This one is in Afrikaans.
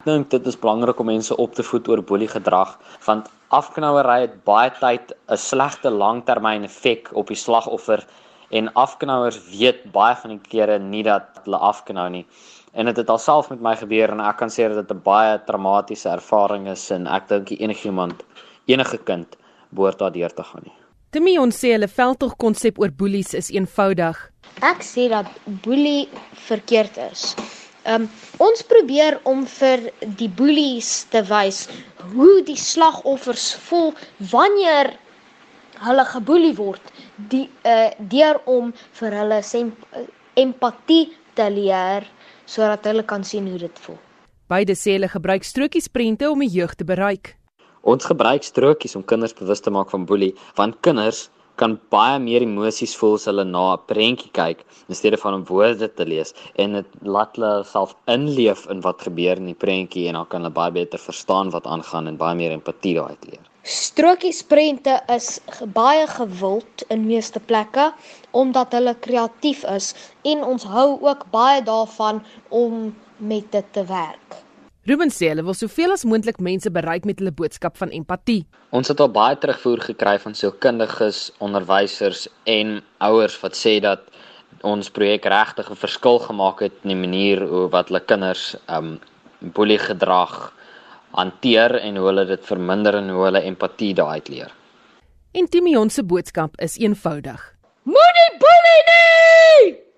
Ek dink dit is belangrik om mense op te voed oor boelie gedrag want afknouery het baie tyd 'n slegte langtermyn effek op die slagoffer en afknouers weet baie van die kere nie dat hulle afknou nie. En dit het, het alself met my gebeur en ek kan sê dat dit 'n baie traumatiese ervaring is en ek dink enigiemand enige kind behoort daardeur te gaan nie. Timmy ons sê hulle veldtog konsep oor boelies is eenvoudig. Ek sê dat boelie verkeerd is. Um ons probeer om vir die boelies te wys hoe die slagoffers voel wanneer hulle geboelie word, die uh deur om vir hulle uh, empatie te leer sodat hulle kan sien hoe dit voel. Beide sê hulle gebruik strokiesprente om die jeug te bereik. Ons gebruik strokies om kinders bewus te maak van boelie, want kinders kan baie meer emosies voel as hulle na 'n prentjie kyk in steede van om woorde te lees en dit laat hulle self inleef in wat gebeur in die prentjie en dan kan hulle baie beter verstaan wat aangaan en baie meer empatie daai leer. Strokiesprente is baie gewild in meeste plekke omdat hulle kreatief is en ons hou ook baie daarvan om met dit te werk. Ruben sê hulle wil soveel as moontlik mense bereik met hulle boodskap van empatie. Ons het al baie terugvoer gekry van sielkundiges, onderwysers en ouers wat sê dat ons projek regtig 'n verskil gemaak het in die manier hoe wat hulle kinders um boelie gedrag hanteer en hoe hulle dit verminder en hoe hulle empatie daaruit leer. En Timion se boodskap is eenvoudig. Moenie boelie nie!